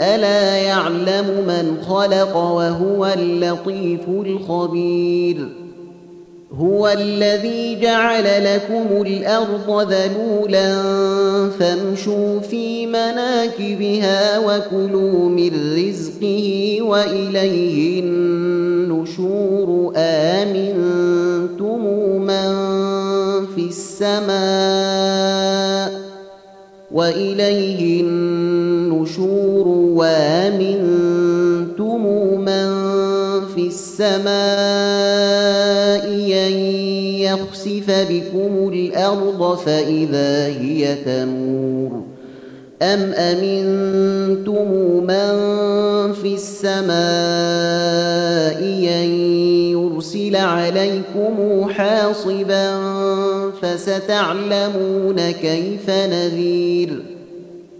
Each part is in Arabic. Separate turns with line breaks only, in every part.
ألا يعلم من خلق وهو اللطيف الخبير؟ هو الذي جعل لكم الأرض ذلولا فامشوا في مناكبها وكلوا من رزقه وإليه النشور. آمنتم من في السماء وإليه النشور. وامنتم من في السماء أن يخسف بكم الأرض فإذا هي تمور أم أمنتم من في السماء أن يرسل عليكم حاصبا فستعلمون كيف نذير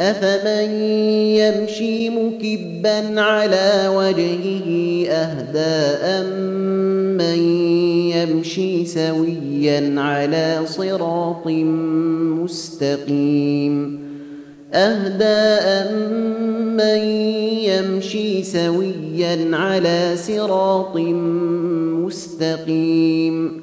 أفمن يمشي مكبا على وجهه أهدى أمن يمشي سويا على صراط مستقيم أهدى من يمشي سويا على صراط مستقيم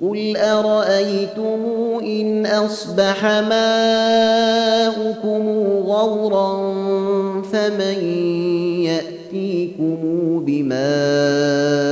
قل ارايتم ان اصبح ماؤكم غورا فمن ياتيكم بماء